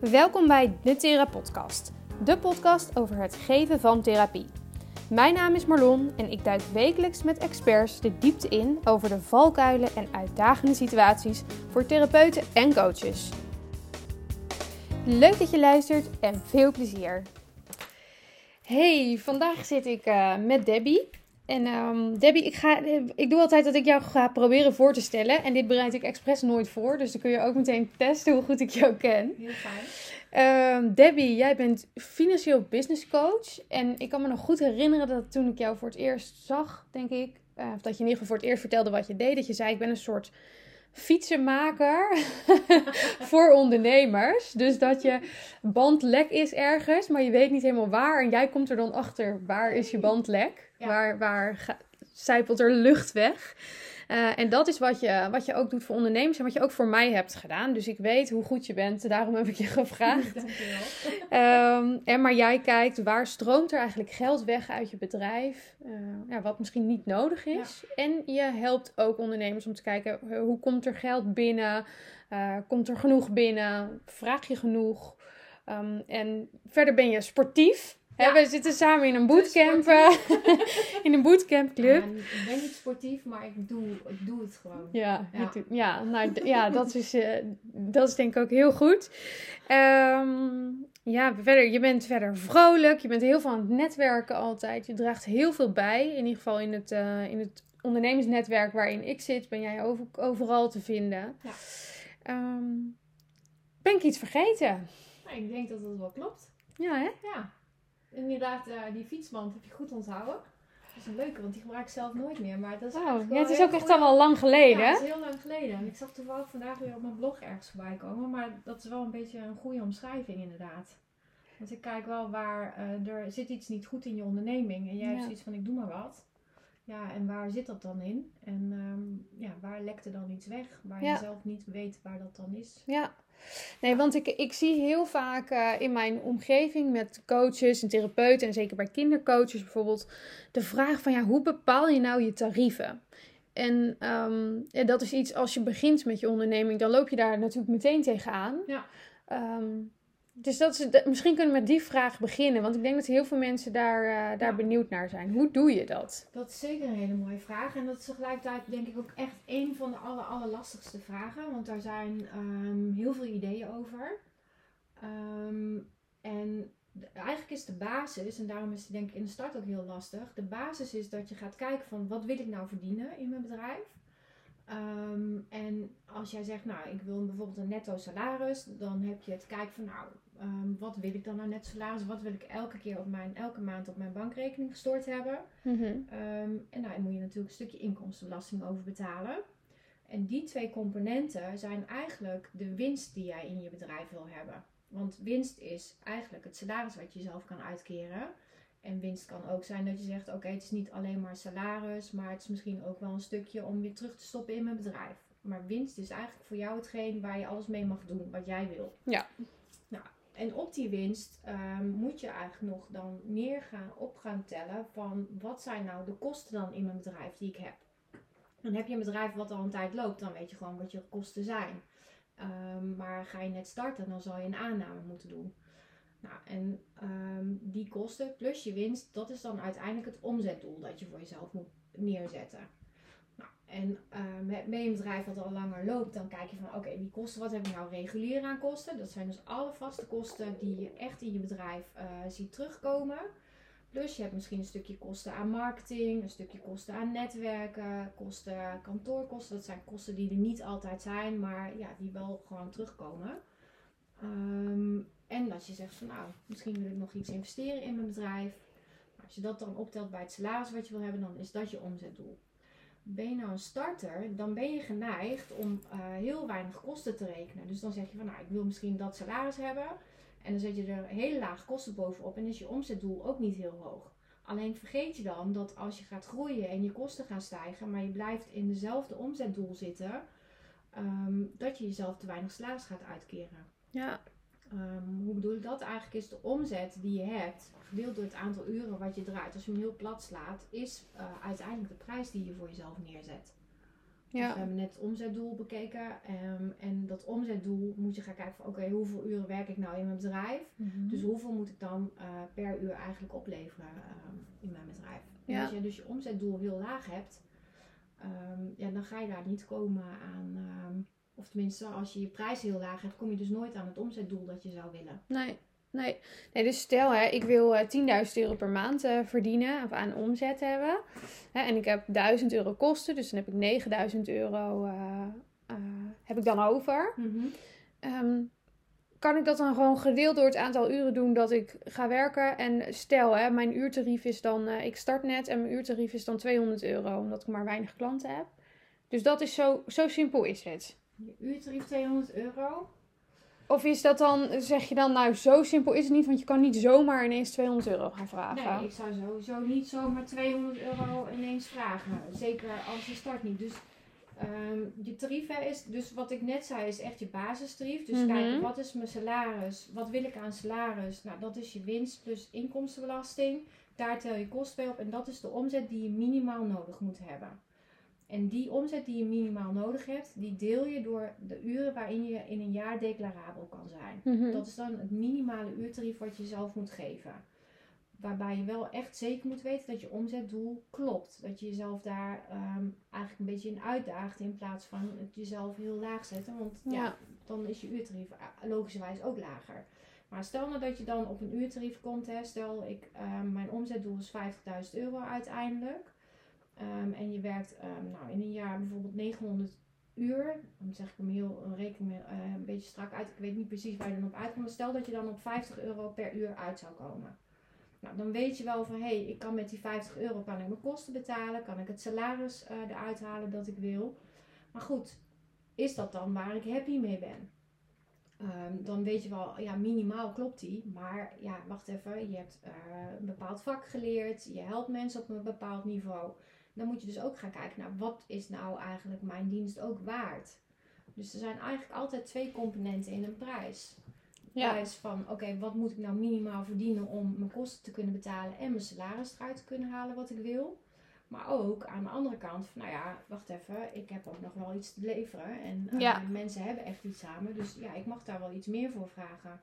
Welkom bij de Thera Podcast, de podcast over het geven van therapie. Mijn naam is Marlon en ik duik wekelijks met experts de diepte in over de valkuilen en uitdagende situaties voor therapeuten en coaches. Leuk dat je luistert en veel plezier. Hey, vandaag zit ik uh, met Debbie. En um, Debbie, ik, ga, ik doe altijd dat ik jou ga proberen voor te stellen. En dit bereid ik expres nooit voor. Dus dan kun je ook meteen testen hoe goed ik jou ken. Heel fijn. Um, Debbie, jij bent financieel business coach. En ik kan me nog goed herinneren dat toen ik jou voor het eerst zag, denk ik. Uh, of dat je in ieder geval voor het eerst vertelde wat je deed. Dat je zei, ik ben een soort fietsenmaker voor ondernemers. Dus dat je band lek is ergens, maar je weet niet helemaal waar. En jij komt er dan achter, waar is je band lek? Ja. Waar, waar zijpelt er lucht weg? Uh, en dat is wat je, wat je ook doet voor ondernemers en wat je ook voor mij hebt gedaan. Dus ik weet hoe goed je bent, daarom heb ik je gevraagd. Dankjewel. Um, en maar jij kijkt waar stroomt er eigenlijk geld weg uit je bedrijf, uh, ja, wat misschien niet nodig is. Ja. En je helpt ook ondernemers om te kijken hoe komt er geld binnen, uh, komt er genoeg binnen, vraag je genoeg. Um, en verder ben je sportief. Ja. we zitten samen in een bootcamp. in een bootcampclub. Ja, ik ben niet sportief, maar ik doe, ik doe het gewoon. Ja, ja. Ja, nou, ja dat, is, uh, dat is denk ik ook heel goed. Um, ja, verder, je bent verder vrolijk. Je bent heel veel aan het netwerken altijd. Je draagt heel veel bij. In ieder geval in het, uh, in het ondernemersnetwerk waarin ik zit, ben jij over, overal te vinden. Ja. Um, ben ik iets vergeten? Nou, ik denk dat dat wel klopt. Ja, hè? Ja inderdaad, uh, die fietsband heb je goed onthouden. Dat is een leuke, want die gebruik ik zelf nooit meer. Maar dat is ja, het is ook echt al wel lang geleden. Ja, het is heel lang geleden. En ik zag toevallig vandaag weer op mijn blog ergens voorbij komen. Maar dat is wel een beetje een goede omschrijving inderdaad. Want ik kijk wel waar uh, er zit iets niet goed in je onderneming. En jij ja. hebt zoiets van ik doe maar wat. Ja, en waar zit dat dan in? En um, ja, waar lekt er dan iets weg? Waar ja. je zelf niet weet waar dat dan is. Ja, Nee, want ik, ik zie heel vaak uh, in mijn omgeving met coaches en therapeuten en zeker bij kindercoaches bijvoorbeeld de vraag van ja, hoe bepaal je nou je tarieven? En um, ja, dat is iets als je begint met je onderneming, dan loop je daar natuurlijk meteen tegenaan. Ja. Um, dus dat is, misschien kunnen we met die vraag beginnen. Want ik denk dat heel veel mensen daar, uh, daar ja. benieuwd naar zijn. Hoe doe je dat? Dat is zeker een hele mooie vraag. En dat is tegelijkertijd denk ik ook echt een van de aller, allerlastigste vragen. Want daar zijn um, heel veel ideeën over. Um, en de, eigenlijk is de basis, en daarom is het denk ik in de start ook heel lastig. De basis is dat je gaat kijken van wat wil ik nou verdienen in mijn bedrijf. Um, en als jij zegt, nou, ik wil bijvoorbeeld een netto salaris, dan heb je het kijken van, nou, um, wat wil ik dan nou net salaris? Wat wil ik elke keer op mijn, elke maand op mijn bankrekening gestort hebben? Mm -hmm. um, en daar moet je natuurlijk een stukje inkomstenbelasting over betalen. En die twee componenten zijn eigenlijk de winst die jij in je bedrijf wil hebben. Want winst is eigenlijk het salaris wat je zelf kan uitkeren. En winst kan ook zijn dat je zegt: Oké, okay, het is niet alleen maar salaris, maar het is misschien ook wel een stukje om weer terug te stoppen in mijn bedrijf. Maar winst is eigenlijk voor jou hetgeen waar je alles mee mag doen wat jij wil. Ja. En op die winst um, moet je eigenlijk nog dan neer gaan, op gaan tellen van wat zijn nou de kosten dan in mijn bedrijf die ik heb. Dan heb je een bedrijf wat al een tijd loopt, dan weet je gewoon wat je kosten zijn. Um, maar ga je net starten, dan zal je een aanname moeten doen. Nou, en um, die kosten plus je winst, dat is dan uiteindelijk het omzetdoel dat je voor jezelf moet neerzetten. En ben je een bedrijf wat al langer loopt, dan kijk je van oké, die kosten, wat heb je nou regulier aan kosten? Dat zijn dus alle vaste kosten die je echt in je bedrijf uh, ziet terugkomen. Plus je hebt misschien een stukje kosten aan marketing, een stukje kosten aan netwerken, kosten kantoorkosten. Dat zijn kosten die er niet altijd zijn, maar ja, die wel gewoon terugkomen. Um, en als je zegt van nou, misschien wil ik nog iets investeren in mijn bedrijf. Als je dat dan optelt bij het salaris wat je wil hebben, dan is dat je omzetdoel. Ben je nou een starter, dan ben je geneigd om uh, heel weinig kosten te rekenen. Dus dan zeg je van nou, ik wil misschien dat salaris hebben. En dan zet je er hele lage kosten bovenop en is je omzetdoel ook niet heel hoog. Alleen vergeet je dan dat als je gaat groeien en je kosten gaan stijgen, maar je blijft in dezelfde omzetdoel zitten, um, dat je jezelf te weinig salaris gaat uitkeren. Ja. Um, hoe bedoel ik dat? Eigenlijk is de omzet die je hebt, gedeeld door het aantal uren wat je draait, als je hem heel plat slaat, is uh, uiteindelijk de prijs die je voor jezelf neerzet. Dus Ja. we hebben net het omzetdoel bekeken. ehm, en dat omzetdoel moet je gaan kijken van oké, hoeveel uren werk ik nou in mijn bedrijf? Dus hoeveel moet ik dan eh, per uur eigenlijk opleveren ehm, in mijn bedrijf? Ja. als je dus je omzetdoel heel laag hebt, ehm, ja, dan ga je daar niet komen aan. Of tenminste, als je je prijs heel laag hebt, kom je dus nooit aan het omzetdoel dat je zou willen. Nee, nee. nee dus stel, hè, ik wil eh 10.000 euro per maand eh, verdienen of aan omzet hebben. Hè, en ik heb 1000 euro kosten, dus dan heb ik 9000 euro eh, heb ik dan over. Ehm, kan ik dat dan gewoon gedeeld door het aantal uren doen dat ik ga werken? En stel, hè, mijn uurtarief is dan, ik start net en mijn uurtarief is dan 200 euro, omdat ik maar weinig klanten heb. Dus dat is zo, zo simpel is het. Je uurtarief 200 euro. Of is dat dan, zeg je dan, nou zo simpel is het niet, want je kan niet zomaar ineens 200 euro gaan vragen. Nee, ik zou sowieso niet zomaar 200 euro ineens vragen. Zeker als je start niet. Dus ehm, je tarief hè, is, dus wat ik net zei, is echt je basistarief. Dus Mhm. kijken, wat is mijn salaris? Wat wil ik aan salaris? Nou, dat is je winst plus inkomstenbelasting. Daar tel je kosten bij op. En dat is de omzet die je minimaal nodig moet hebben. En die omzet die je minimaal nodig hebt, die deel je door de uren waarin je in een jaar declarabel kan zijn. Mhm. Dat is dan het minimale uurtarief wat je zelf moet geven. Waarbij je wel echt zeker moet weten dat je omzetdoel klopt. Dat je jezelf daar ehm, eigenlijk een beetje in uitdaagt in plaats van het jezelf heel laag zetten. Want ja, Ja. dan is je uurtarief eh, logischerwijs ook lager. Maar stel nou dat je dan op een uurtarief komt. Hè, stel ik, ehm, mijn omzetdoel is 50.000 euro uiteindelijk. Ehm, en je werkt ehm, nou, in een jaar bijvoorbeeld 900 uur. Dan zeg ik hem heel een rekening eh, een beetje strak uit. Ik weet niet precies waar je dan op uitkomt. Stel dat je dan op 50 euro per uur uit zou komen. Nou, dan weet je wel van hé, hey, ik kan met die 50 euro kan ik mijn kosten betalen. Kan ik het salaris eh, eruit halen dat ik wil. Maar goed, is dat dan waar ik happy mee ben? Ehm, dan weet je wel, ja, minimaal klopt die. Maar ja, wacht even. Je hebt eh, een bepaald vak geleerd. Je helpt mensen op een bepaald niveau. Dan moet je dus ook gaan kijken naar wat is nou eigenlijk mijn dienst ook waard. Dus er zijn eigenlijk altijd twee componenten in een prijs. Ja. Prijs van, oké, wat moet ik nou minimaal verdienen om mijn kosten te kunnen betalen en mijn salaris eruit te kunnen halen wat ik wil. Maar ook aan de andere kant van, nou ja, wacht even, ik heb ook nog wel iets te leveren. En eh, Ja. mensen hebben echt iets samen, dus ja, ik mag daar wel iets meer voor vragen.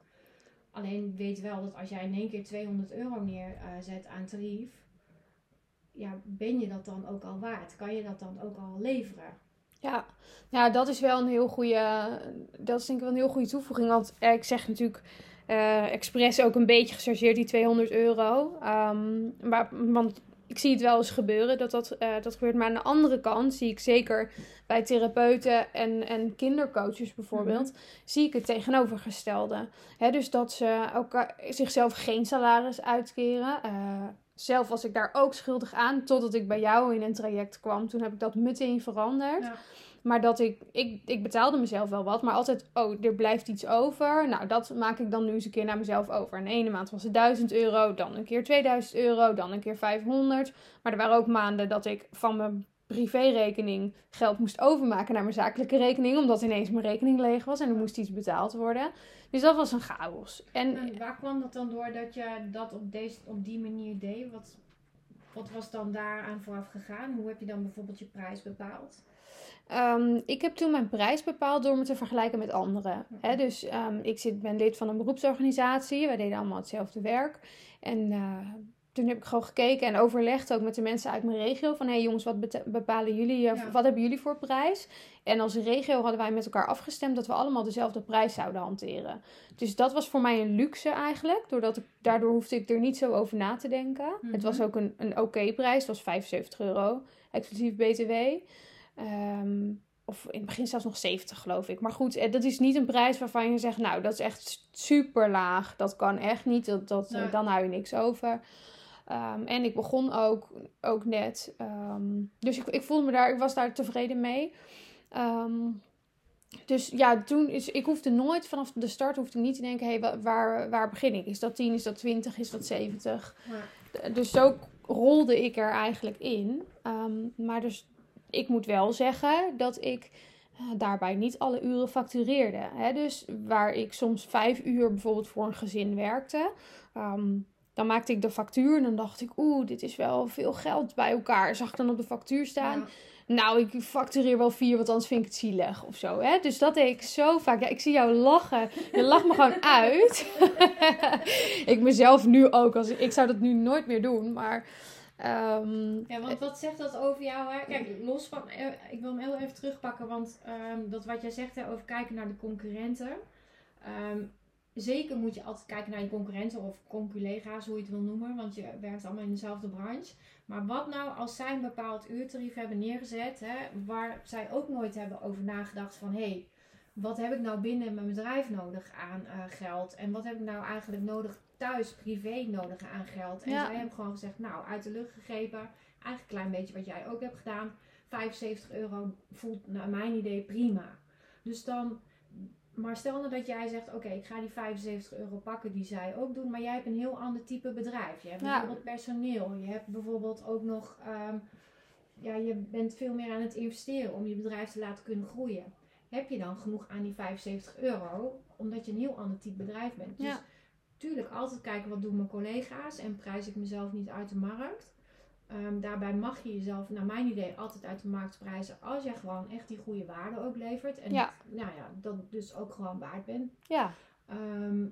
Alleen weet wel dat als jij in één keer 200 euro neerzet aan tarief, ja, ben je dat dan ook al waard? Kan je dat dan ook al leveren? Ja. ja, dat is wel een heel goede, dat is denk ik wel een heel goede toevoeging. Want eh, ik zeg natuurlijk eh expres ook een beetje gechargeerd die 200 euro. Ehm, maar, want ik zie het wel eens gebeuren dat dat, eh, dat gebeurt. Maar aan de andere kant zie ik zeker bij therapeuten en, en kindercoaches bijvoorbeeld, zie ik het tegenovergestelde. Hè, dus dat ze elkaar, zichzelf geen salaris uitkeren. Eh, zelf was ik daar ook schuldig aan, totdat ik bij jou in een traject kwam. Toen heb ik dat meteen veranderd. Ja. Maar dat ik, ik, ik betaalde mezelf wel wat, maar altijd, oh, er blijft iets over. Nou, dat maak ik dan nu eens een keer naar mezelf over. En de ene maand was het 1000 euro, dan een keer 2000 euro, dan een keer 500. Maar er waren ook maanden dat ik van mijn privérekening geld moest overmaken naar mijn zakelijke rekening, omdat ineens mijn rekening leeg was en er moest iets betaald worden. Dus dat was een chaos. En En waar kwam dat dan door dat je dat op, deze, op die manier deed? Wat, wat was dan daaraan vooraf gegaan? Hoe heb je dan bijvoorbeeld je prijs bepaald? Ehm, ik heb toen mijn prijs bepaald door me te vergelijken met anderen. Dus ehm, ik zit, ben lid van een beroepsorganisatie. Wij deden allemaal hetzelfde werk. En eh, toen heb ik gewoon gekeken en overlegd ook met de mensen uit mijn regio. Van hé hey jongens, wat bepalen jullie? eh, Ja. Wat hebben jullie voor prijs? En als regio hadden wij met elkaar afgestemd dat we allemaal dezelfde prijs zouden hanteren. Dus dat was voor mij een luxe eigenlijk. Doordat ik, daardoor hoefde ik er niet zo over na te denken. Mhm. Het was ook een, een oké prijs. Het was 75 euro, exclusief BTW. Ehm, of in het begin zelfs nog 70, geloof ik. Maar goed, eh, dat is niet een prijs waarvan je zegt, nou, dat is echt super laag. Dat kan echt niet. Dat, dat, eh, Nee. Dan hou je niks over. Ehm, en ik begon ook, ook net. ehm, dus ik, ik voelde me daar, ik was daar tevreden mee. Ehm, dus ja, toen is, ik hoefde nooit vanaf de start hoefde ik niet te denken, hé, hey, waar, waar begin ik? Is dat 10, is dat 20, is dat 70? Maar, Dus zo rolde ik er eigenlijk in. Maar dus ik moet wel zeggen dat ik eh, daarbij niet alle uren factureerde. Hè? Dus waar ik soms vijf uur bijvoorbeeld voor een gezin werkte, dan maakte ik de factuur en dan dacht ik, oeh, dit is wel veel geld bij elkaar. Zag ik dan op de factuur staan. ja. nou, ik factureer wel vier, want anders vind ik het zielig of zo. Hè? Dus dat deed ik zo vaak. Ja, ik zie jou lachen. Je lacht me gewoon uit. ik mezelf nu ook. Als, ik zou dat nu nooit meer doen, maar... ehm, Ja, want wat zegt dat over jou? Hè? Kijk, los van, eh, ik wil hem heel even terugpakken, want ehm, dat wat jij zegt hè, over kijken naar de concurrenten. Ehm, zeker moet je altijd kijken naar je concurrenten of conculega's, hoe je het wil noemen, want je werkt allemaal in dezelfde branche. Maar wat nou als zij een bepaald uurtarief hebben neergezet, hè, waar zij ook nooit hebben over nagedacht van hé, hey, wat heb ik nou binnen mijn bedrijf nodig aan eh, geld? En wat heb ik nou eigenlijk nodig thuis, privé nodig aan geld? En Ja. zij hebben gewoon gezegd, nou, uit de lucht gegrepen, eigenlijk een klein beetje wat jij ook hebt gedaan. 75 euro voelt naar mijn idee prima. Dus dan, maar stel nou dat jij zegt, oké, ik ga die 75 euro pakken die zij ook doen, maar jij hebt een heel ander type bedrijf. Je hebt Ja. bijvoorbeeld personeel, je hebt bijvoorbeeld ook nog, ehm, ja, je bent veel meer aan het investeren om je bedrijf te laten kunnen groeien. Heb je dan genoeg aan die 75 euro, omdat je een heel ander type bedrijf bent? Dus Ja. tuurlijk altijd kijken wat doen mijn collega's en prijs ik mezelf niet uit de markt. Ehm, daarbij mag je jezelf, naar mijn idee, altijd uit de markt prijzen als je gewoon echt die goede waarde ook levert. En Ja. nou ja, dat dus ook gewoon waard bent. ja, Ehm,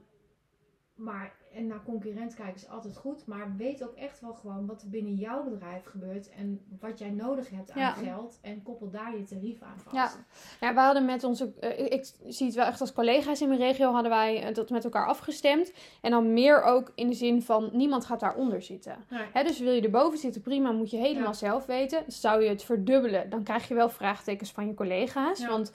maar, en naar concurrent kijken is altijd goed. Maar weet ook echt wel gewoon wat er binnen jouw bedrijf gebeurt. En wat jij nodig hebt aan Ja. geld. En koppel daar je tarief aan vast. Ja. Ja, we hadden met onze, eh, ik, zie het wel echt als collega's in mijn regio, hadden wij eh, dat met elkaar afgestemd. En dan meer ook in de zin van, niemand gaat daaronder zitten. Hè, dus wil je erboven zitten, prima, moet je helemaal zelf weten. Zou je het verdubbelen, dan krijg je wel vraagtekens van je collega's. Want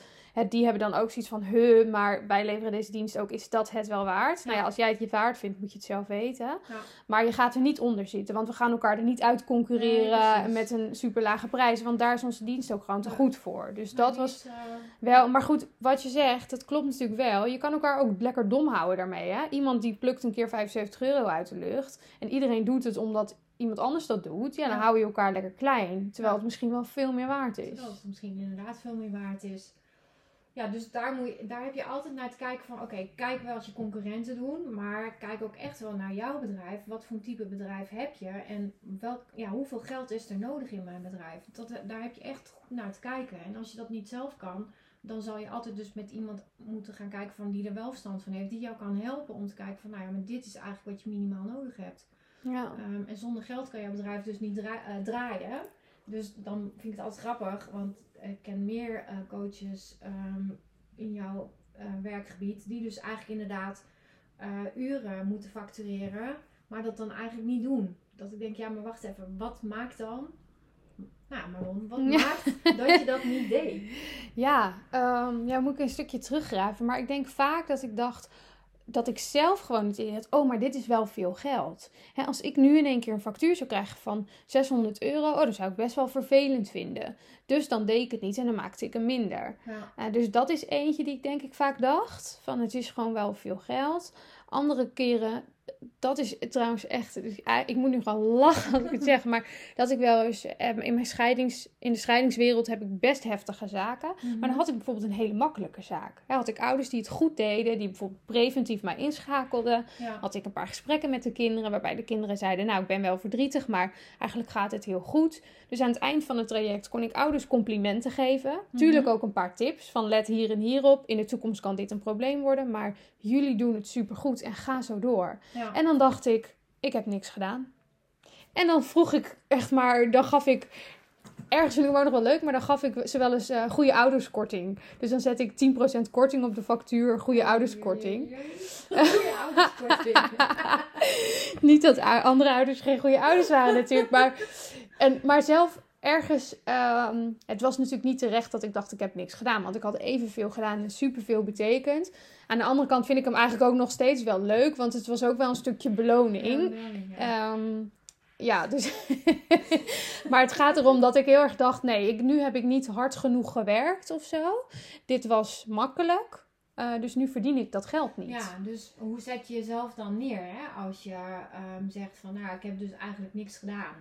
die hebben dan ook zoiets van, huh, maar wij leveren deze dienst ook, is dat het wel waard? Nou ja, als jij het je waard vindt, moet je het zelf weten. Ja. Maar je gaat er niet onder zitten, want we gaan elkaar er niet uit concurreren met een super lage prijs. Want daar is onze dienst ook gewoon te goed voor. Dus Maar dat was is, eh, wel, maar goed, wat je zegt, dat klopt natuurlijk wel. Je kan elkaar ook lekker dom houden daarmee. Hè? Iemand die plukt een keer 75 euro uit de lucht. En iedereen doet het omdat iemand anders dat doet. Ja, dan Ja. hou je elkaar lekker klein. Terwijl het misschien wel veel meer waard is. Terwijl het misschien inderdaad veel meer waard is. Ja, dus daar, moet je, daar heb je altijd naar te kijken van... Oké, kijk wel wat je concurrenten doen. Maar kijk ook echt wel naar jouw bedrijf. Wat voor type bedrijf heb je? En welk, ja, hoeveel geld is er nodig in mijn bedrijf? Dat, daar heb je echt goed naar te kijken. En als je dat niet zelf kan... Dan zal je altijd dus met iemand moeten gaan kijken van die er wel verstand van heeft. Die jou kan helpen om te kijken van... Nou ja, maar dit is eigenlijk wat je minimaal nodig hebt. Ja. Ehm, en zonder geld kan jouw bedrijf dus niet eh, draaien. Dus dan vind ik het altijd grappig, want ik ken meer eh, coaches ehm, in jouw eh, werkgebied die dus eigenlijk inderdaad eh, uren moeten factureren, maar dat dan eigenlijk niet doen. Dat ik denk, ja, maar wacht even, wat maakt dan? Nou, Maron, wat Ja. maakt dat je dat niet deed? Ja, ehm, ja, moet ik een stukje teruggraven. Maar ik denk vaak dat ik dacht dat ik zelf gewoon het idee had, oh, maar dit is wel veel geld. Hè, als ik nu in één keer een factuur zou krijgen van 600 euro, oh, dat zou ik best wel vervelend vinden. Dus dan deed ik het niet en dan maakte ik hem minder. Ja, Eh, dus dat is eentje die ik denk ik vaak dacht, van het is gewoon wel veel geld. Andere keren, dat is trouwens echt, dus, eh, ik moet nu gewoon lachen als ik het zeg, maar dat ik wel eens eh, in, mijn scheidings, in de scheidingswereld heb ik best heftige zaken. Maar dan had ik bijvoorbeeld een hele makkelijke zaak. Ja, had ik ouders die het goed deden, die bijvoorbeeld preventief mij inschakelden. ja, Had ik een paar gesprekken met de kinderen, waarbij de kinderen zeiden: Nou, ik ben wel verdrietig, maar eigenlijk gaat het heel goed. Dus aan het eind van het traject kon ik ouders complimenten geven. Tuurlijk ook een paar tips van let hier en hier op. In de toekomst kan dit een probleem worden, maar jullie doen het supergoed en ga zo door. Ja. En dan dacht ik: Ik heb niks gedaan. En dan vroeg ik echt maar, dan gaf ik. Ergens vind ik ook nog wel leuk, maar dan gaf ik ze wel eens eh, goede ouderskorting. Dus dan zet ik 10% korting op de factuur, goede ouderskorting. Goeie ouderskorting. Niet dat andere ouders geen goede ouders waren natuurlijk. Maar, en, maar zelf ergens... ehm, het was natuurlijk niet terecht dat ik dacht ik heb niks gedaan. Want ik had evenveel gedaan en superveel betekend. Aan de andere kant vind ik hem eigenlijk ook nog steeds wel leuk. Want het was ook wel een stukje beloning. Ja, Ehm, ja, dus. maar het gaat erom dat ik heel erg dacht: nee, ik, nu heb ik niet hard genoeg gewerkt of zo. Dit was makkelijk. eh, dus nu verdien ik dat geld niet. Ja, dus hoe zet je jezelf dan neer hè? als je ehm, zegt van nou, ik heb dus eigenlijk niks gedaan.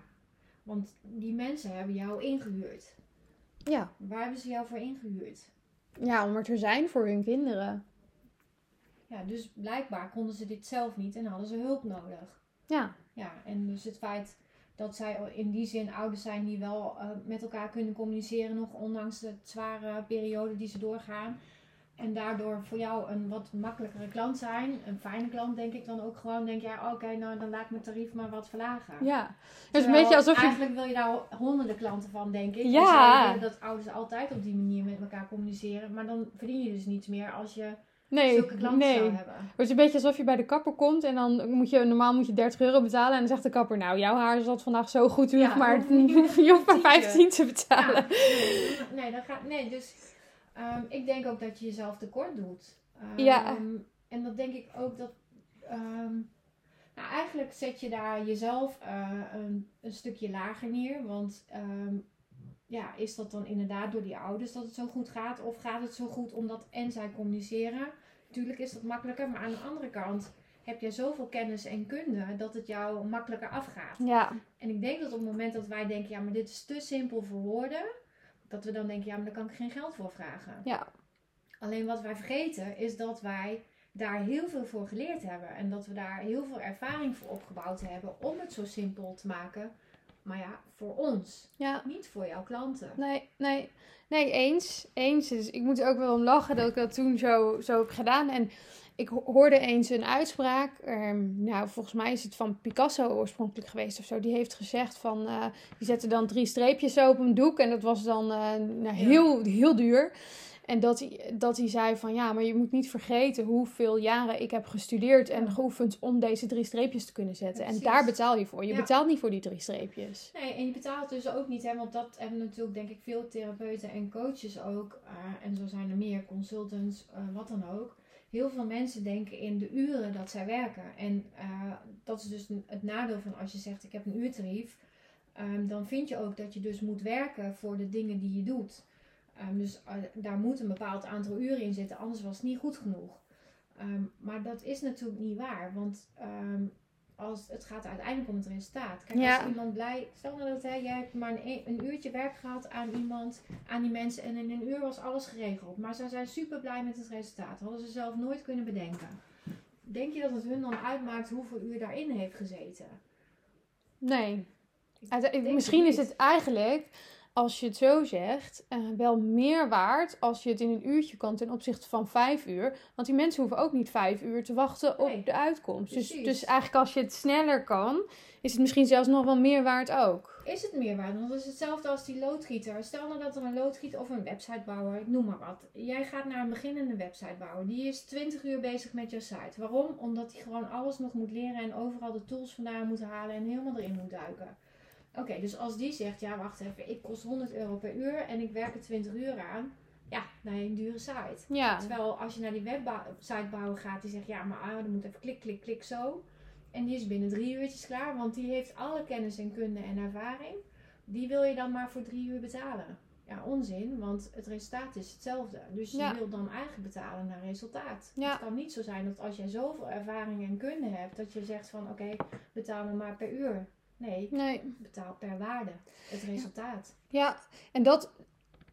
Want die mensen hebben jou ingehuurd. ja. Waar hebben ze jou voor ingehuurd? Ja, om er te zijn voor hun kinderen. Ja, dus blijkbaar konden ze dit zelf niet en hadden ze hulp nodig. Ja, Ja, en dus het feit dat zij in die zin ouders zijn die wel eh, met elkaar kunnen communiceren, nog ondanks de zware periode die ze doorgaan. En daardoor voor jou een wat makkelijkere klant zijn. Een fijne klant denk ik dan ook gewoon. Denk ja, oké, nou dan laat ik mijn tarief maar wat verlagen. Ja, dus een beetje alsof je... Eigenlijk wil je daar honderden klanten van, denk ik. Ja. En dat ouders altijd op die manier met elkaar communiceren. Maar dan verdien je dus niets meer als je nee, zulke klanten nee. zou hebben. Het is een beetje alsof je bij de kapper komt en dan moet je, normaal moet je 30 euro betalen. En dan zegt de kapper, nou, jouw haar zat vandaag zo goed, u ja, maar, je hoeft maar 15 te betalen. Ja, nee, dat gaat, nee, dus Ehm, ik denk ook dat je jezelf tekort doet. ja. Ehm, en dat denk ik ook dat. Ehm, nou, eigenlijk zet je daar jezelf uh, een, een, stukje lager neer. Want ja, is dat dan inderdaad door die ouders dat het zo goed gaat? Of gaat het zo goed omdat en zij communiceren? Tuurlijk is dat makkelijker, maar aan de andere kant heb jij zoveel kennis en kunde dat het jou makkelijker afgaat. Ja. En ik denk dat op het moment dat wij denken, ja, maar dit is te simpel voor woorden, dat we dan denken, ja, maar daar kan ik geen geld voor vragen. Ja. Alleen wat wij vergeten is dat wij daar heel veel voor geleerd hebben. En dat we daar heel veel ervaring voor opgebouwd hebben om het zo simpel te maken. Maar ja, voor ons. Ja. Niet voor jouw klanten. Nee, nee. Nee, eens. Eens. Dus ik moet er ook wel om lachen dat ik dat toen zo, zo heb gedaan. En ik hoorde eens een uitspraak. Um, nou, volgens mij is het van Picasso oorspronkelijk geweest of zo. Die heeft gezegd van. Uh, die zette dan drie streepjes op een doek. En dat was dan uh, nou, heel, heel duur. En dat hij, dat hij zei van ja, maar je moet niet vergeten hoeveel jaren ik heb gestudeerd en geoefend om deze drie streepjes te kunnen zetten. En daar betaal je voor. Je betaalt niet voor die drie streepjes. Nee, en je betaalt dus ook niet, hè, want dat hebben natuurlijk denk ik veel therapeuten en coaches ook. Uh, en zo zijn er meer consultants, wat dan ook heel veel mensen denken in de uren dat zij werken. En uh, dat is dus het nadeel van als je zegt ik heb een uurtarief. Um, dan vind je ook dat je dus moet werken voor de dingen die je doet. Um, dus uh, daar moet een bepaald aantal uren in zitten, anders was het niet goed genoeg. Um, maar dat is natuurlijk niet waar, want als het gaat uiteindelijk om het resultaat. Kijk, als iemand blij, stel nou dat hè, jij hebt maar een, een, uurtje werk gehad aan iemand, aan die mensen en in een uur was alles geregeld. Maar ze zijn super blij met het resultaat. Hadden ze zelf nooit kunnen bedenken. Denk je dat het hun dan uitmaakt hoeveel uur daarin heeft gezeten? Nee. Misschien is het eigenlijk als je het zo zegt, uh, wel meer waard als je het in een uurtje kan ten opzichte van vijf uur. Want die mensen hoeven ook niet vijf uur te wachten op de uitkomst. Dus, dus eigenlijk als je het sneller kan, is het misschien zelfs nog wel meer waard ook. Is het meer waard? Want het is hetzelfde als die loodgieter. Stel nou dat er een loodgieter of een websitebouwer, ik noem maar wat. Jij gaat naar een beginnende websitebouwer. Die is 20 uur bezig met je site. Waarom? Omdat hij gewoon alles nog moet leren en overal de tools vandaan moet halen en helemaal erin moet duiken. Oké, dus als die zegt, ja wacht even, ik kost 100 euro per uur en ik werk er 20 uur aan. Ja, naar een dure site. Ja. Terwijl als je naar die website bouwen gaat, die zegt, ja maar ah, dan moet even klik, klik, klik zo. En die is binnen drie uurtjes klaar, want die heeft alle kennis en kunde en ervaring. Die wil je dan maar voor drie uur betalen. Ja, onzin, want het resultaat is hetzelfde. Dus je wil dan eigenlijk betalen naar resultaat. Ja. Het kan niet zo zijn dat als jij zoveel ervaring en kunde hebt, dat je zegt van oké, okay, betaal me maar per uur. Nee, nee. betaal per waarde. Het resultaat. Ja, en dat,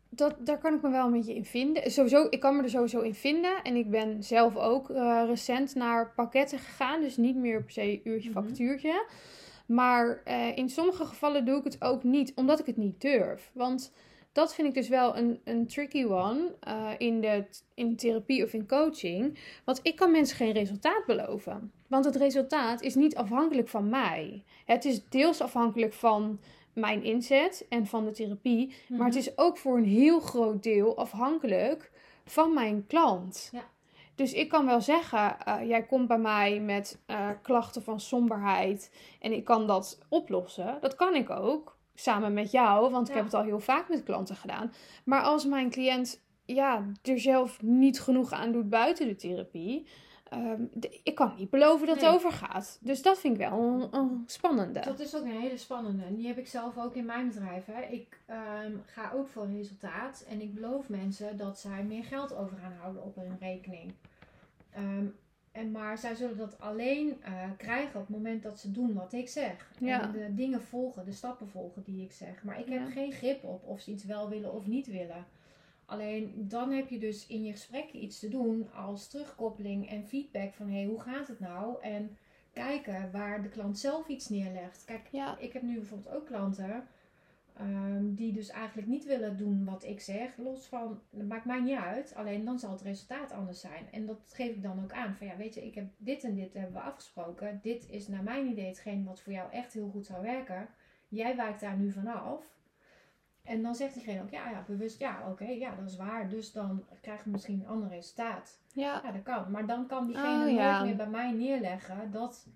dat, daar kan ik me wel een beetje in vinden. Sowieso, ik kan me er sowieso in vinden. En ik ben zelf ook uh, recent naar pakketten gegaan. Dus niet meer per se uurtje mhm. factuurtje. Maar uh, in sommige gevallen doe ik het ook niet, omdat ik het niet durf. Want dat vind ik dus wel een, een tricky one uh, in, de, in therapie of in coaching. Want ik kan mensen geen resultaat beloven. Want het resultaat is niet afhankelijk van mij. Het is deels afhankelijk van mijn inzet en van de therapie. Maar het mhm. is ook voor een heel groot deel afhankelijk van mijn klant. Ja. Dus ik kan wel zeggen, uh, jij komt bij mij met uh, klachten van somberheid en ik kan dat oplossen. Dat kan ik ook samen met jou, want ik heb het al heel vaak met klanten gedaan. Maar als mijn cliënt ja, er zelf niet genoeg aan doet buiten de therapie, um, ik kan niet beloven dat het overgaat. Dus dat vind ik wel een, spannende. Dat is ook een hele spannende. En die heb ik zelf ook in mijn bedrijf. Hè. Ik um, ga ook voor resultaat en ik beloof mensen dat zij meer geld over gaan houden op hun rekening. Um, en maar zij zullen dat alleen uh, krijgen op het moment dat ze doen wat ik zeg. En de dingen volgen, de stappen volgen die ik zeg. Maar ik heb geen grip op of ze iets wel willen of niet willen. Alleen dan heb je dus in je gesprekken iets te doen als terugkoppeling en feedback van hé, hey, hoe gaat het nou? En kijken waar de klant zelf iets neerlegt. Kijk, Ja. ik heb nu bijvoorbeeld ook klanten ehm, die dus eigenlijk niet willen doen wat ik zeg. Los van, dat maakt mij niet uit. Alleen dan zal het resultaat anders zijn. En dat geef ik dan ook aan. Van ja, weet je, ik heb dit en dit hebben we afgesproken. Dit is naar mijn idee hetgeen wat voor jou echt heel goed zou werken. Jij wijkt daar nu vanaf. En dan zegt diegene ook, ja, ja bewust, ja, oké, ja, dat is waar. Dus dan krijgen we misschien een ander resultaat. Ja. Ja, dat kan. Maar dan kan diegene Oh, nooit ja. meer bij mij neerleggen dat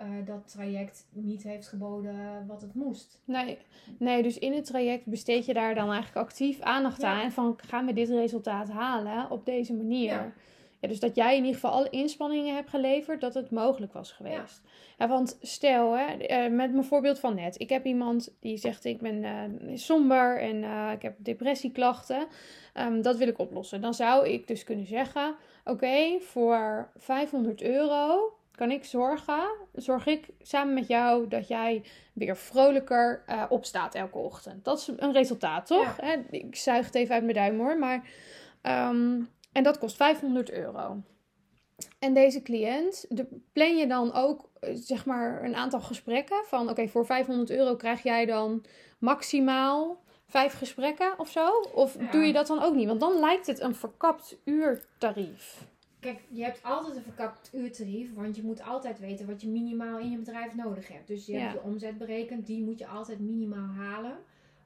eh, dat traject niet heeft geboden wat het moest. Nee. nee, dus in het traject besteed je daar dan eigenlijk actief aandacht Ja. aan. En van, gaan we dit resultaat halen op deze manier? Ja. Ja, dus dat jij in ieder geval alle inspanningen hebt geleverd dat het mogelijk was geweest. Ja, want stel, hè, eh, met mijn voorbeeld van net. Ik heb iemand die zegt ik ben eh, somber en ik heb depressieklachten. Ehm, dat wil ik oplossen. Dan zou ik dus kunnen zeggen, oké, voor 500 euro kan ik zorgen, zorg ik samen met jou dat jij weer vrolijker eh, opstaat elke ochtend. Dat is een resultaat, toch? Hè, ik zuig het even uit mijn duim hoor, maar... ehm, en dat kost 500 euro. En deze cliënt, de, plan je dan ook eh, zeg maar een aantal gesprekken van oké, voor 500 euro krijg jij dan maximaal vijf gesprekken of zo? Of Ja. doe je dat dan ook niet? Want dan lijkt het een verkapt uurtarief. Kijk, je hebt altijd een verkapt uurtarief, want je moet altijd weten wat je minimaal in je bedrijf nodig hebt. Dus je Ja. hebt je omzet berekend, die moet je altijd minimaal halen.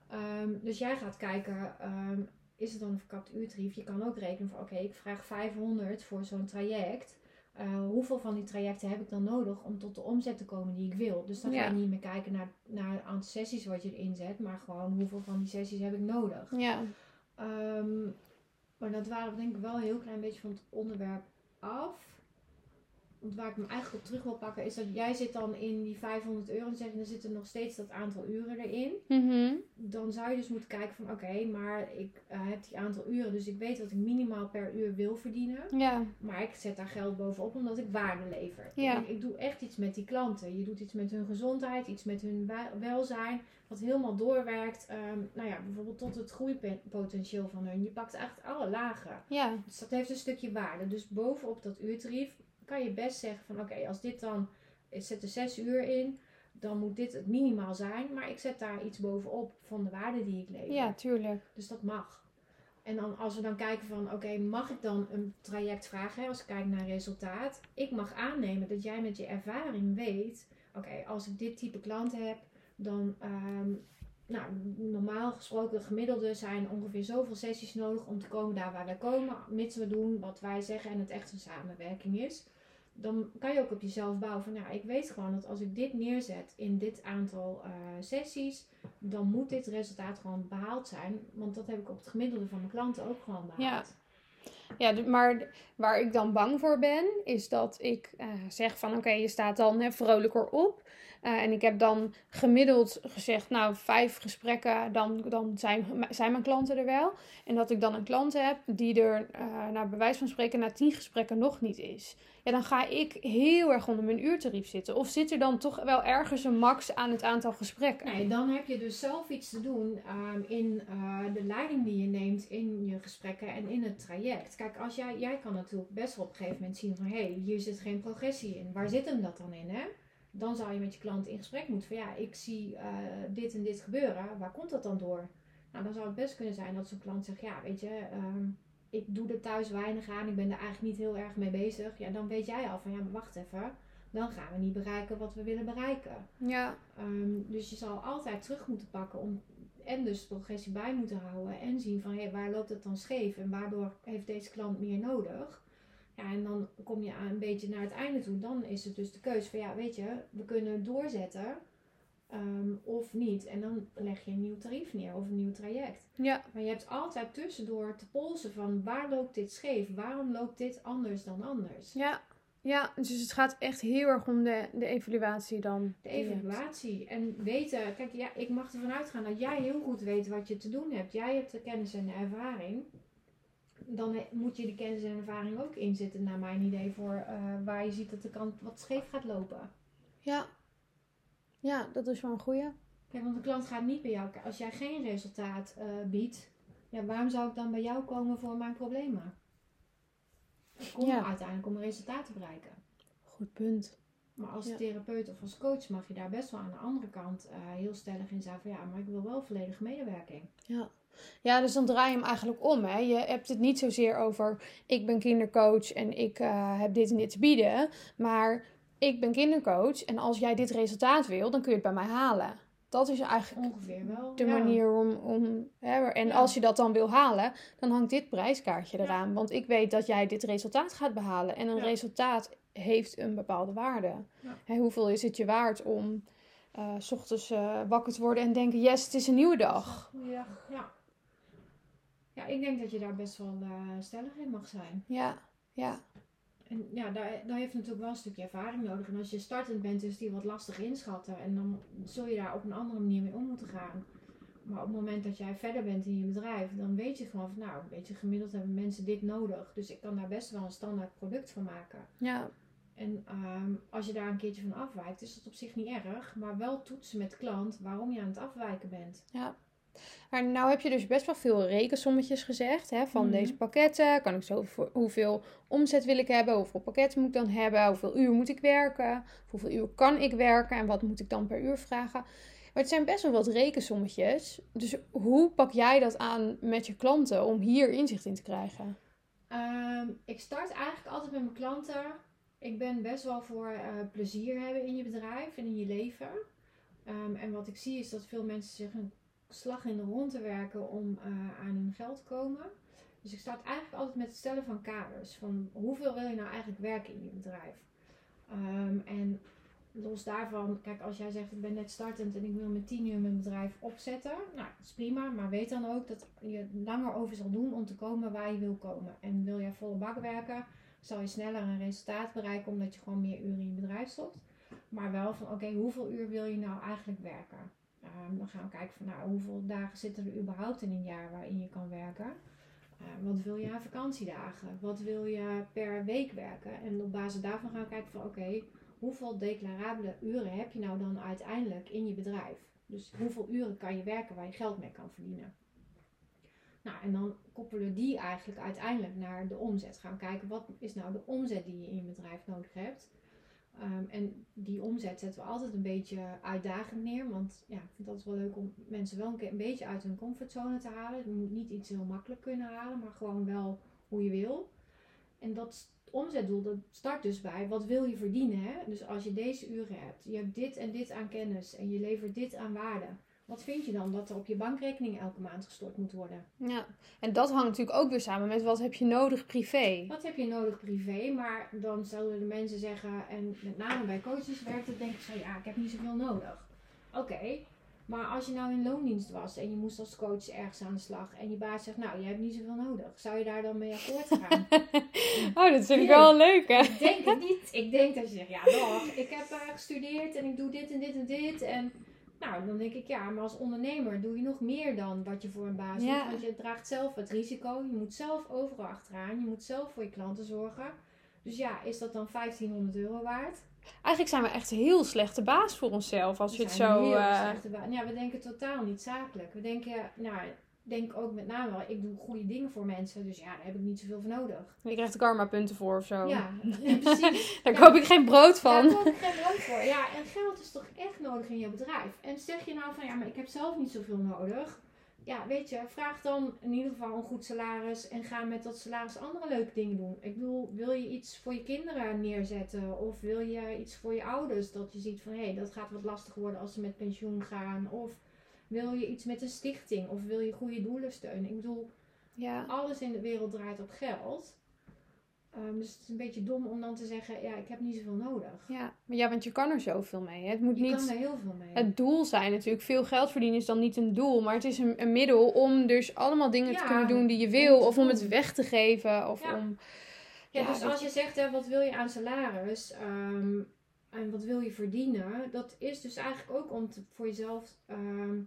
Ehm, dus jij gaat kijken, ehm, is het dan een verkapt uurtarief? Je kan ook rekenen van, oké, ik vraag 500 voor zo'n traject. Eh, hoeveel van die trajecten heb ik dan nodig om tot de omzet te komen die ik wil? Dus dan ga je niet meer kijken naar, naar het aantal sessies wat je erin zet, maar gewoon hoeveel van die sessies heb ik nodig. Ja, Ehm, maar dat waren denk ik wel een heel klein beetje van het onderwerp af. Want waar ik hem eigenlijk op terug wil pakken is dat jij zit dan in die 500 euro en zeg je, er zitten nog steeds dat aantal uren erin. Mhm. Dan zou je dus moeten kijken van oké, maar ik eh, heb die aantal uren, dus ik weet wat ik minimaal per uur wil verdienen. ja, Maar ik zet daar geld bovenop omdat ik waarde lever. Ja. Ik, ik doe echt iets met die klanten. Je doet iets met hun gezondheid, iets met hun welzijn. Wat helemaal doorwerkt. ehm, nou ja, bijvoorbeeld tot het groeipotentieel van hun. Je pakt echt alle lagen. ja, Dus dat heeft een stukje waarde. Dus bovenop dat uurtarief kan je best zeggen van oké, als dit dan, ik zet er zes uur in. Dan moet dit het minimaal zijn. Maar ik zet daar iets bovenop van de waarde die ik lever. ja, tuurlijk. Dus dat mag. En dan als we dan kijken van, oké, mag ik dan een traject vragen, hè, als ik kijk naar resultaat. Ik mag aannemen dat jij met je ervaring weet, oké, als ik dit type klant heb, dan, ehm, nou, normaal gesproken, de gemiddelde zijn ongeveer zoveel sessies nodig om te komen daar waar wij komen, mits we doen wat wij zeggen en het echt een samenwerking is. Dan kan je ook op jezelf bouwen van, nou, ik weet gewoon dat als ik dit neerzet in dit aantal eh, sessies, dan moet dit resultaat gewoon behaald zijn. Want dat heb ik op het gemiddelde van mijn klanten ook gewoon behaald. Ja, d- maar waar ik dan bang voor ben, is dat ik eh, zeg van oké, je staat dan hè, vrolijker op. Eh, en ik heb dan gemiddeld gezegd, nou, vijf gesprekken, dan, dan zijn, zijn mijn klanten er wel. En dat ik dan een klant heb die er, eh naar bewijs van spreken, na tien gesprekken nog niet is. Ja, dan ga ik heel erg onder mijn uurtarief zitten. Of zit er dan toch wel ergens een max aan het aantal gesprekken? Nee, dan heb je dus zelf iets te doen ehm, in eh, de leiding die je neemt in je gesprekken en in het traject. Kijk, als jij, jij kan natuurlijk best wel op een gegeven moment zien van hé, hey, hier zit geen progressie in. Waar zit hem dat dan in? Hè? Dan zou je met je klant in gesprek moeten van ja, ik zie eh, dit en dit gebeuren. Waar komt dat dan door? Nou, dan zou het best kunnen zijn dat zo'n klant zegt, ja, weet je, ehm, ik doe er thuis weinig aan, ik ben er eigenlijk niet heel erg mee bezig. Ja, dan weet jij al van ja, maar wacht even, dan gaan we niet bereiken wat we willen bereiken. Ja, Ehm, dus je zal altijd terug moeten pakken om en dus de progressie bij moeten houden en zien van hé, waar loopt het dan scheef en waardoor heeft deze klant meer nodig. Ja, en dan kom je aan een beetje naar het einde toe. Dan is het dus de keuze van ja, weet je, we kunnen doorzetten ehm, of niet. En dan leg je een nieuw tarief neer of een nieuw traject. ja, Maar je hebt altijd tussendoor te polsen van waar loopt dit scheef? Waarom loopt dit anders dan anders? ja. Ja, dus het gaat echt heel erg om de, de evaluatie dan. De evaluatie. En weten, kijk, ja, ik mag ervan uitgaan dat jij heel goed weet wat je te doen hebt. Jij hebt de kennis en de ervaring. Dan moet je de kennis en ervaring ook inzetten, naar mijn idee, voor eh, waar je ziet dat de kant wat scheef gaat lopen. Ja. Ja, dat is wel een goeie. Kijk, want de klant gaat niet bij jou. Als jij geen resultaat eh, biedt, ja, waarom zou ik dan bij jou komen voor mijn problemen? Ik kom Ja. uiteindelijk om een resultaat te bereiken. Goed punt. Maar als Ja. therapeut of als coach mag je daar best wel aan de andere kant eh, heel stellig in zijn van ja, maar ik wil wel volledige medewerking. Ja, dus dan draai je hem eigenlijk om. Hè? Je hebt het niet zozeer over ik ben kindercoach en ik eh, heb dit en dit te bieden. Maar ik ben kindercoach en als jij dit resultaat wil, dan kun je het bij mij halen. Dat is eigenlijk Ongeveer wel. de ja. manier om. om hè, en Ja. als je dat dan wil halen, dan hangt dit prijskaartje eraan. Want ik weet dat jij dit resultaat gaat behalen. En een Ja. resultaat heeft een bepaalde waarde. Ja. Hè, hoeveel is het je waard om eh, s ochtends eh, wakker te worden en denken: yes, het is een nieuwe dag. Ja. Ja, ik denk dat je daar best wel eh, stellig in mag zijn. Ja, ja, En ja, daar, daar heeft natuurlijk wel een stukje ervaring nodig. En als je startend bent, is die wat lastig inschatten. En dan zul je daar op een andere manier mee om moeten gaan. Maar op het moment dat jij verder bent in je bedrijf, dan weet je gewoon van, nou, weet je, gemiddeld hebben mensen dit nodig. Dus ik kan daar best wel een standaard product van maken. ja. En ehm, als je daar een keertje van afwijkt, is dat op zich niet erg. Maar wel toetsen met klant waarom je aan het afwijken bent. Maar nou heb je dus best wel veel rekensommetjes gezegd. Hè, van Mhm. deze pakketten. Kan ik zo hoeveel omzet wil ik hebben? Hoeveel pakketten moet ik dan hebben? Hoeveel uur moet ik werken? Hoeveel uur kan ik werken? En wat moet ik dan per uur vragen? Maar het zijn best wel wat rekensommetjes. Dus hoe pak jij dat aan met je klanten om hier inzicht in te krijgen? Ehm, ik start eigenlijk altijd met mijn klanten. Ik ben best wel voor eh, plezier hebben in je bedrijf en in je leven. Ehm, en wat ik zie is dat veel mensen zich slag in de ronde werken om eh, aan hun geld te komen. Dus ik start eigenlijk altijd met het stellen van kaders. Van hoeveel wil je nou eigenlijk werken in je bedrijf? Ehm, en los daarvan, kijk, als jij zegt ik ben net startend en ik wil met 10 uur mijn bedrijf opzetten. Nou, dat is prima, maar weet dan ook dat je langer over zal doen om te komen waar je wil komen. En wil jij volle bak werken, zal je sneller een resultaat bereiken omdat je gewoon meer uren in je bedrijf stopt. Maar wel van oké, hoeveel uur wil je nou eigenlijk werken? Ehm, dan gaan we kijken van nou, hoeveel dagen zitten er überhaupt in een jaar waarin je kan werken. Ehm, wat wil je aan vakantiedagen? Wat wil je per week werken? En op basis daarvan gaan we kijken van oké, hoeveel declarabele uren heb je nou dan uiteindelijk in je bedrijf? Dus hoeveel uren kan je werken waar je geld mee kan verdienen? Nou, en dan koppelen die eigenlijk uiteindelijk naar de omzet. Gaan we kijken wat is nou de omzet die je in je bedrijf nodig hebt. Ehm, en die omzet zetten we altijd een beetje uitdagend neer. Want ja, ik vind het altijd wel leuk om mensen wel een, een beetje uit hun comfortzone te halen. Je moet niet iets heel makkelijk kunnen halen, maar gewoon wel hoe je wil. En dat omzetdoel, dat start dus bij wat wil je verdienen. Hè? Dus als je deze uren hebt, je hebt dit en dit aan kennis en je levert dit aan waarde. Wat vind je dan dat er op je bankrekening elke maand gestort moet worden? Ja, en dat hangt natuurlijk ook weer samen met wat heb je nodig privé. Wat heb je nodig privé? Maar dan zullen de mensen zeggen, en met name bij coaches werkt het denk ik zo, ja, ik heb niet zoveel nodig. Oké, maar als je nou in loondienst was en je moest als coach ergens aan de slag en je baas zegt, nou, je hebt niet zoveel nodig. Zou je daar dan mee akkoord gaan? Oh, dat vind ik wel leuk hè? ik denk het niet. Ik denk dat je zegt, ja, dag, ik heb eh, gestudeerd en ik doe dit en dit en dit. En nou, dan denk ik, ja, maar als ondernemer doe je nog meer dan wat je voor een baas Ja. doet. Want je draagt zelf het risico. Je moet zelf overal achteraan. Je moet zelf voor je klanten zorgen. Dus ja, is dat dan 1500 euro waard? Eigenlijk zijn we echt een heel slechte baas voor onszelf als We je het zo... heel eh, slechte ba- Ja, we denken totaal niet zakelijk. We denken, nou, denk ook met name wel, ik doe goede dingen voor mensen. Dus ja, daar heb ik niet zoveel voor nodig. Je krijgt karma punten voor of zo. Ja, ja, precies. Daar Ja. koop ik geen brood van. Daar koop ik geen brood voor. Ja, en geld is toch echt nodig in je bedrijf. En zeg je nou van ja, maar ik heb zelf niet zoveel nodig. Ja, weet je, vraag dan in ieder geval een goed salaris en ga met dat salaris andere leuke dingen doen. Ik bedoel, wil je iets voor je kinderen neerzetten of wil je iets voor je ouders dat je ziet van hé, hey, dat gaat wat lastig worden als ze met pensioen gaan of wil je iets met een stichting of wil je goede doelen steunen. Ik bedoel, Ja. alles in de wereld draait op geld. Ehm, dus het is een beetje dom om dan te zeggen, ja, ik heb niet zoveel nodig. ja, maar ja, want je kan er zoveel mee. hè. Het moet Je niet kan er heel veel mee. het doel zijn natuurlijk. Veel geld verdienen is dan niet een doel, maar het is een, een middel om dus allemaal dingen te kunnen doen die je wil. Of om het weg te geven. Of Ja. om... ja, dus als je zegt, hè, wat wil je aan salaris ehm, en wat wil je verdienen, dat is dus eigenlijk ook om te, voor jezelf. ehm,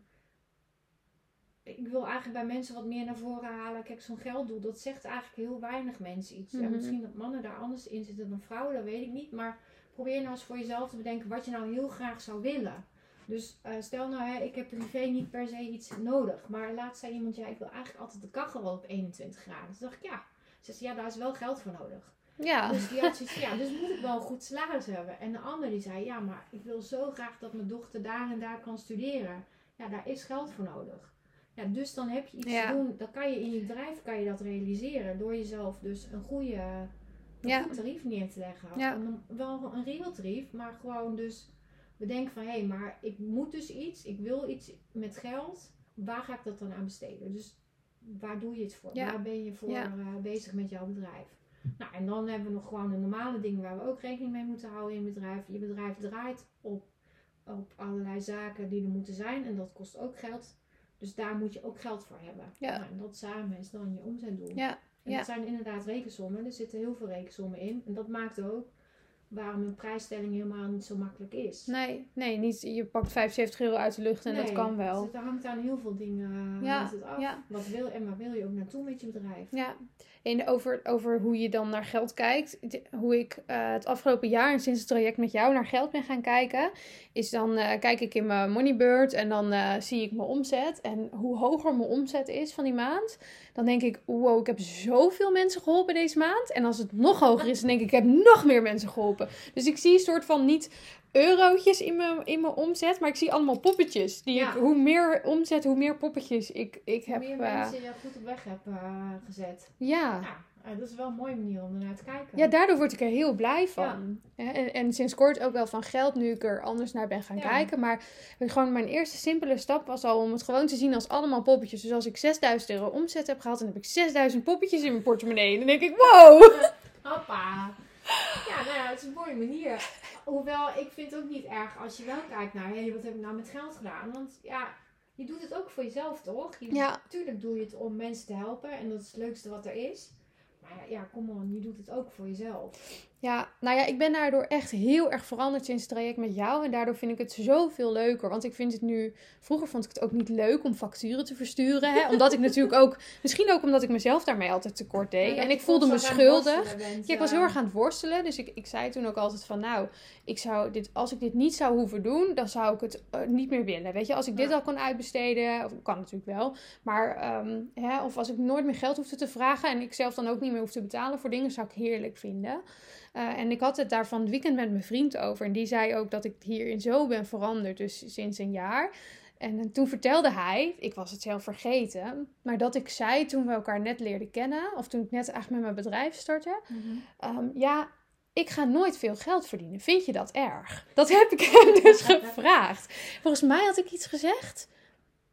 ik wil eigenlijk bij mensen wat meer naar voren halen. Kijk, zo'n gelddoel, dat zegt eigenlijk heel weinig mensen iets. Mhm. misschien dat mannen daar anders in zitten dan vrouwen, dat weet ik niet. Maar probeer nou eens voor jezelf te bedenken wat je nou heel graag zou willen. Dus eh, stel nou, hè, ik heb privé niet per se iets nodig. Maar laatst zei iemand, ja, ik wil eigenlijk altijd de kachel wel op 21 graden. Toen dacht ik, ja. Ze zei, ja, daar is wel geld voor nodig. Ja. Dus die had zoiets ja, dus moet ik wel een goed salaris hebben. En de ander die zei, ja, maar ik wil zo graag dat mijn dochter daar en daar kan studeren. Ja, daar is geld voor nodig. Ja, dus dan heb je iets Ja. te doen. Dan kan je in je bedrijf kan je dat realiseren. Door jezelf dus een goede een Ja. goed tarief neer te leggen. Ja. Wel een real tarief, maar gewoon dus bedenken van... Hé, hey, maar ik moet dus iets. Ik wil iets met geld. Waar ga ik dat dan aan besteden? Dus waar doe je het voor? Waar ben je voor eh, bezig met jouw bedrijf? Nou, en dan hebben we nog gewoon de normale dingen waar we ook rekening mee moeten houden in bedrijf. Je bedrijf draait op, op allerlei zaken die er moeten zijn en dat kost ook geld. Dus daar moet je ook geld voor hebben. Ja. Nou, en dat samen is dan je omzetdoel. Ja. En Ja. dat zijn inderdaad rekensommen. Er zitten heel veel rekensommen in. En dat maakt ook waarom een prijsstelling helemaal niet zo makkelijk is. Nee, nee, niet. Je pakt 75 euro uit de lucht en dat kan wel. Dus er hangt aan heel veel dingen Ja, het af. ja. Wat wil en waar wil je ook naartoe met je bedrijf? Ja, over, over hoe je dan naar geld kijkt. Hoe ik eh, het afgelopen jaar en sinds het traject met jou naar geld ben gaan kijken. Is dan eh, kijk ik in mijn Moneybird en dan eh, zie ik mijn omzet. En hoe hoger mijn omzet is van die maand. Dan denk ik, wow, ik heb zoveel mensen geholpen deze maand. En als het nog hoger is, dan denk ik, ik heb nog meer mensen geholpen. Dus ik zie een soort van niet eurotjes in mijn, in mijn omzet. Maar ik zie allemaal poppetjes. Die Ja. ik, hoe meer omzet, hoe meer poppetjes ik, ik Hoe heb. meer eh, mensen je goed op weg hebt eh, gezet. ja. Ja, eh, dat is wel een mooie manier om ernaar te kijken. Ja, daardoor word ik er heel blij van. En, en sinds kort ook wel van geld, nu ik er anders naar ben gaan kijken. Maar gewoon mijn eerste simpele stap was al om het gewoon te zien als allemaal poppetjes. Dus als ik 6000 euro omzet heb gehad, dan heb ik 6000 poppetjes in mijn portemonnee. En dan denk ik, wow! Hoppa. Ja, nou het is een mooie manier. Hoewel, ik vind het ook niet erg als je wel kijkt naar, hé, wat heb ik nou met geld gedaan? Want ja, je doet het ook voor jezelf, toch? Je, Ja. Tuurlijk doe je het om mensen te helpen en dat is het leukste wat er is. Maar ja, kom on, je doet het ook voor jezelf. Ja, nou ja, ik ben daardoor echt heel erg veranderd sinds het traject met jou. En daardoor vind ik het zoveel leuker. Want ik vind het nu... Vroeger vond ik het ook niet leuk om facturen te versturen. Hè? Omdat ik natuurlijk ook... Misschien ook omdat ik mezelf daarmee altijd tekort deed. Ja, en ik voelde me schuldig. bent, Ja, ik was heel erg aan het worstelen. Dus ik, ik zei toen ook altijd van, nou, ik zou dit, als ik dit niet zou hoeven doen, dan zou ik het eh, niet meer willen. Weet je, als ik dit Ja. al kon uitbesteden, of kan natuurlijk wel, maar, ehm, hè, of als ik nooit meer geld hoefde te vragen en ik zelf dan ook niet meer hoef te betalen voor dingen, zou ik heerlijk vinden. Eh, en ik had het daar van het weekend met mijn vriend over. En die zei ook dat ik hierin zo ben veranderd, dus sinds een jaar. En eh, toen vertelde hij, ik was het zelf vergeten, maar dat ik zei toen we elkaar net leerden kennen, of toen ik net eigenlijk met mijn bedrijf startte, Ehm, ja, ik ga nooit veel geld verdienen. Vind je dat erg? Dat heb ik hem dus gevraagd. Volgens mij had ik iets gezegd.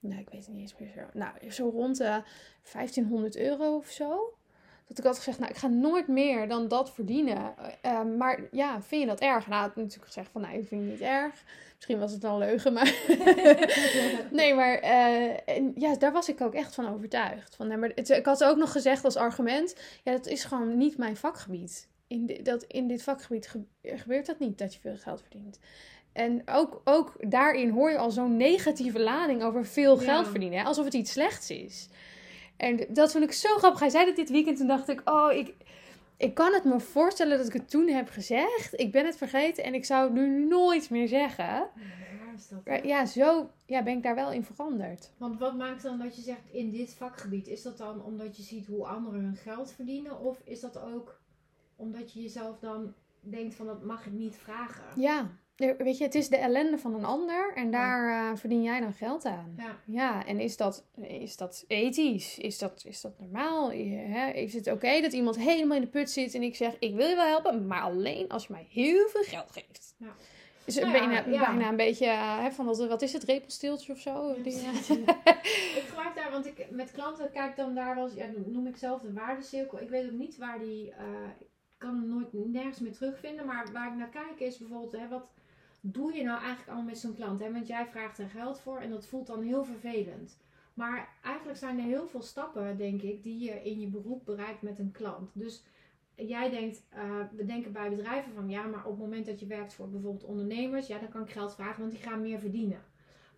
Nou, ik weet het niet eens meer zo. Nou, zo rond de 1500 euro of zo. Dat ik had gezegd, nou, ik ga nooit meer dan dat verdienen. Ehm, maar ja, vind je dat erg? Nou, had natuurlijk gezegd van, nou, ik vind het niet erg. Misschien was het wel een leugen, maar... nee, maar eh, en ja, daar was ik ook echt van overtuigd. Van, nee, maar het, ik had ook nog gezegd als argument, ja, dat is gewoon niet mijn vakgebied. In, dat, in dit vakgebied ge- gebeurt dat niet, dat je veel geld verdient. En ook, ook daarin hoor je al zo'n negatieve lading over veel Ja. geld verdienen. Hè? Alsof het iets slechts is. En dat vond ik zo grappig. Hij zei dat dit weekend. Toen dacht ik, oh, ik, ik kan het me voorstellen dat ik het toen heb gezegd. Ik ben het vergeten en ik zou het nu nooit meer zeggen. Ja, waar is dat? hè? Maar ja, zo ja, ben ik daar wel in veranderd. Want wat maakt dan dat je zegt in dit vakgebied? Is dat dan omdat je ziet hoe anderen hun geld verdienen? Of is dat ook omdat je jezelf dan denkt van dat mag ik niet vragen? Ja, weet je, het is de ellende van een ander en daar eh, verdien jij dan geld aan. Ja. Ja, en is dat, is dat ethisch? Is dat, is dat normaal? Is het oké dat iemand helemaal in de put zit en ik zeg, ik wil je wel helpen, maar alleen als je mij heel veel geld geeft? Ja. Is Nou bijna, bijna een beetje, eh, hè, van dat, wat is het, repelsteeltje of zo? Die, ik gebruik daar, want ik met klanten kijk dan daar wel eens, ja, noem ik zelf de waardecirkel. Ik weet ook niet waar die, eh, ik kan hem nooit nergens meer terugvinden, maar waar ik naar kijk is bijvoorbeeld, hè, wat doe je nou eigenlijk allemaal met zo'n klant? Hè? Want jij vraagt er geld voor en dat voelt dan heel vervelend. Maar eigenlijk zijn er heel veel stappen, denk ik, die je in je beroep bereikt met een klant. Dus jij denkt, eh, we denken bij bedrijven van ja, maar op het moment dat je werkt voor bijvoorbeeld ondernemers, ja, dan kan ik geld vragen, want die gaan meer verdienen.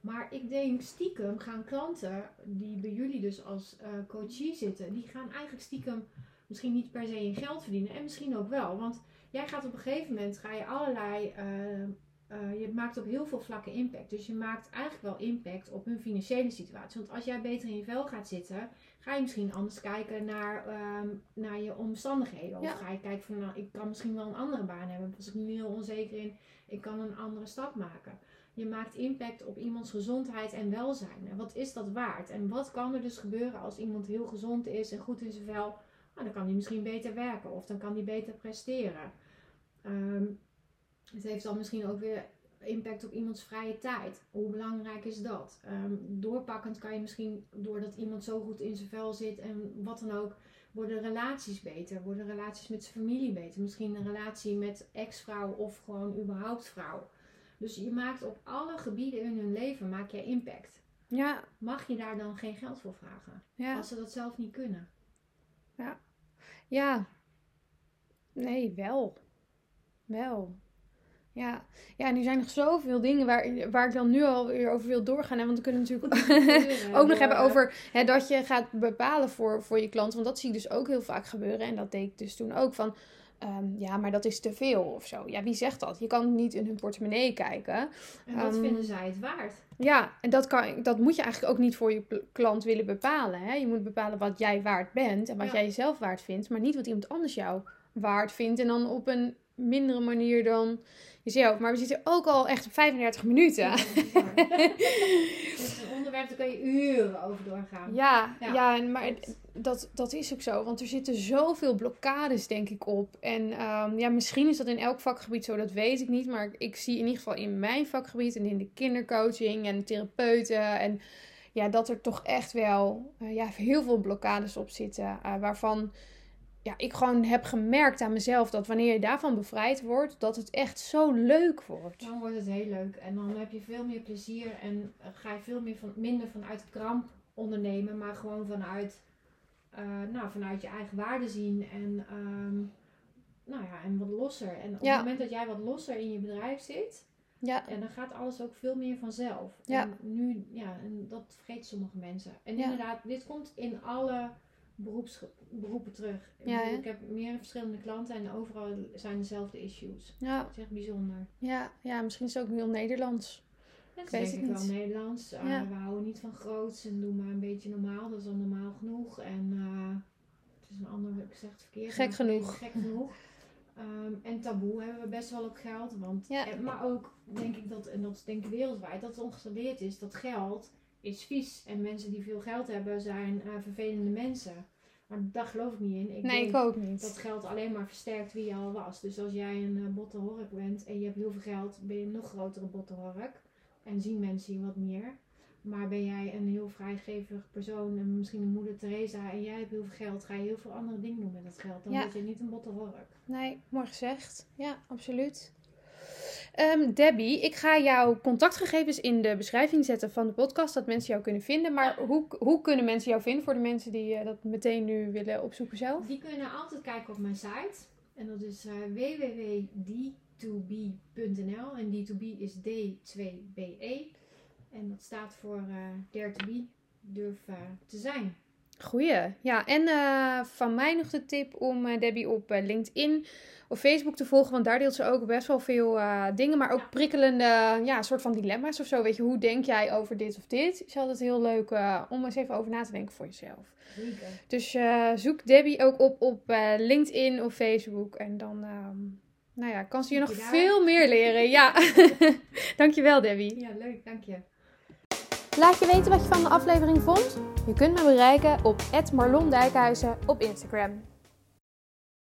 Maar ik denk stiekem gaan klanten die bij jullie dus als eh coachie zitten, die gaan eigenlijk stiekem misschien niet per se in geld verdienen en misschien ook wel. Want jij gaat op een gegeven moment ga je allerlei eh, eh, je maakt op heel veel vlakken impact. Dus je maakt eigenlijk wel impact op hun financiële situatie. Want als jij beter in je vel gaat zitten, ga je misschien anders kijken naar, ehm, naar je omstandigheden. Of Ja. ga je kijken van, nou, ik kan misschien wel een andere baan hebben. Als ik nu heel onzeker in, ik kan een andere stap maken. Je maakt impact op iemands gezondheid en welzijn. En wat is dat waard? En wat kan er dus gebeuren als iemand heel gezond is en goed in zijn vel? Nou, dan kan hij misschien beter werken of dan kan hij beter presteren. Ehm, het heeft dan misschien ook weer impact op iemands vrije tijd. Hoe belangrijk is dat? Ehm, doorpakkend kan je misschien, doordat iemand zo goed in zijn vel zit en wat dan ook, worden relaties beter. Worden relaties met zijn familie beter. Misschien een relatie met ex-vrouw of gewoon überhaupt vrouw. Dus je maakt op alle gebieden in hun leven maak jij impact. Ja, Mag je daar dan geen geld voor vragen? ja, Als ze dat zelf niet kunnen. ja. Nee, wel. Wel. Ja. ja, nu zijn nog zoveel dingen waar, waar ik dan nu alweer over wil doorgaan. Hè? Want we kunnen natuurlijk ook nog hebben over hè, dat je gaat bepalen voor, voor je klant. Want dat zie ik dus ook heel vaak gebeuren. En dat deed ik dus toen ook van... ehm, ja, maar dat is te veel of zo. Ja, wie zegt dat? Je kan niet in hun portemonnee kijken. En wat Ehm, vinden zij het waard? Ja, en dat, kan, dat moet je eigenlijk ook niet voor je klant willen bepalen. Hè? Je moet bepalen wat jij waard bent en wat Ja. jij jezelf waard vindt. Maar niet wat iemand anders jou waard vindt. En dan op een mindere manier dan jezelf. Maar we zitten ook al echt op 35 minuten. Het is een onderwerp, daar kan je uren over doorgaan. Ja, ja. Ja. maar dat, dat is ook zo. Want er zitten zoveel blokkades, denk ik, op. En ehm, ja, misschien is dat in elk vakgebied zo, dat weet ik niet. Maar ik zie in ieder geval in mijn vakgebied en in de kindercoaching en therapeuten. En ja, dat er toch echt wel eh, ja, heel veel blokkades op zitten. eh, waarvan ja, ik gewoon heb gemerkt aan mezelf dat wanneer je daarvan bevrijd wordt, dat het echt zo leuk wordt. Dan wordt het heel leuk. En dan heb je veel meer plezier en ga je veel meer van, minder vanuit kramp ondernemen, maar gewoon vanuit, eh, nou, vanuit je eigen waarde zien en, ehm, nou ja, en wat losser. En op Ja. het moment dat jij wat losser in je bedrijf zit, Ja, ja, dan gaat alles ook veel meer vanzelf. Ja. En nu, ja, en dat vergeten sommige mensen. En Ja. inderdaad, dit komt in alle beroeps, beroepen terug. Ik, Ja, heb meer verschillende klanten en overal zijn dezelfde issues. ja, Dat is echt bijzonder. ja, ja, misschien is het ook heel Nederlands. Dat is denk het ik wel niet. Nederlands. Uh, Ja. We houden niet van groots en doen maar een beetje normaal. Dat is al normaal genoeg. En uh, het is een ander, ik zeg het verkeerd. Gek genoeg. Gek genoeg. Um, en taboe hebben we best wel op geld. Want, Ja. en, maar ook denk ik dat, en dat is denk ik wereldwijd, dat het ons geleerd is dat geld is vies. En mensen die veel geld hebben zijn uh, vervelende mensen. Maar daar geloof ik niet in. Ik nee, denk ik ook niet. dat geld alleen maar versterkt wie je al was. Dus als jij een uh, botte hork bent en je hebt heel veel geld, ben je een nog grotere botte hork. En zien mensen je wat meer. Maar ben jij een heel vrijgevig persoon en misschien een moeder Teresa en jij hebt heel veel geld, ga je heel veel andere dingen doen met dat geld. Dan Ja. word je niet een botte hork. Nee, mooi gezegd. Ja, absoluut. Ehm, Debbie, ik ga jouw contactgegevens in de beschrijving zetten van de podcast, dat mensen jou kunnen vinden. Maar hoe, hoe kunnen mensen jou vinden voor de mensen die eh, dat meteen nu willen opzoeken zelf? Die kunnen altijd kijken op mijn site. En dat is uh, www.d2b.nl. En D2B is D2BE. En dat staat voor uh, Dare to Be, durf te zijn. Goeie. Ja, en uh, van mij nog de tip om uh, Debbie op uh, LinkedIn of Facebook te volgen. Want daar deelt ze ook best wel veel dingen. Maar ook prikkelende, ja, soort van dilemma's of zo. Weet je, hoe denk jij over dit of dit? Is altijd heel leuk om eens even over na te denken voor jezelf. Zeker. Dus zoek Debbie ook op op LinkedIn of Facebook. En dan, um, nou ja, kan ze je nog veel meer leren. Ja, dankjewel Debbie. Ja, leuk, dank je. Laat je weten wat je van de aflevering vond. Je kunt me bereiken op Marlon Dijkhuizen op Instagram.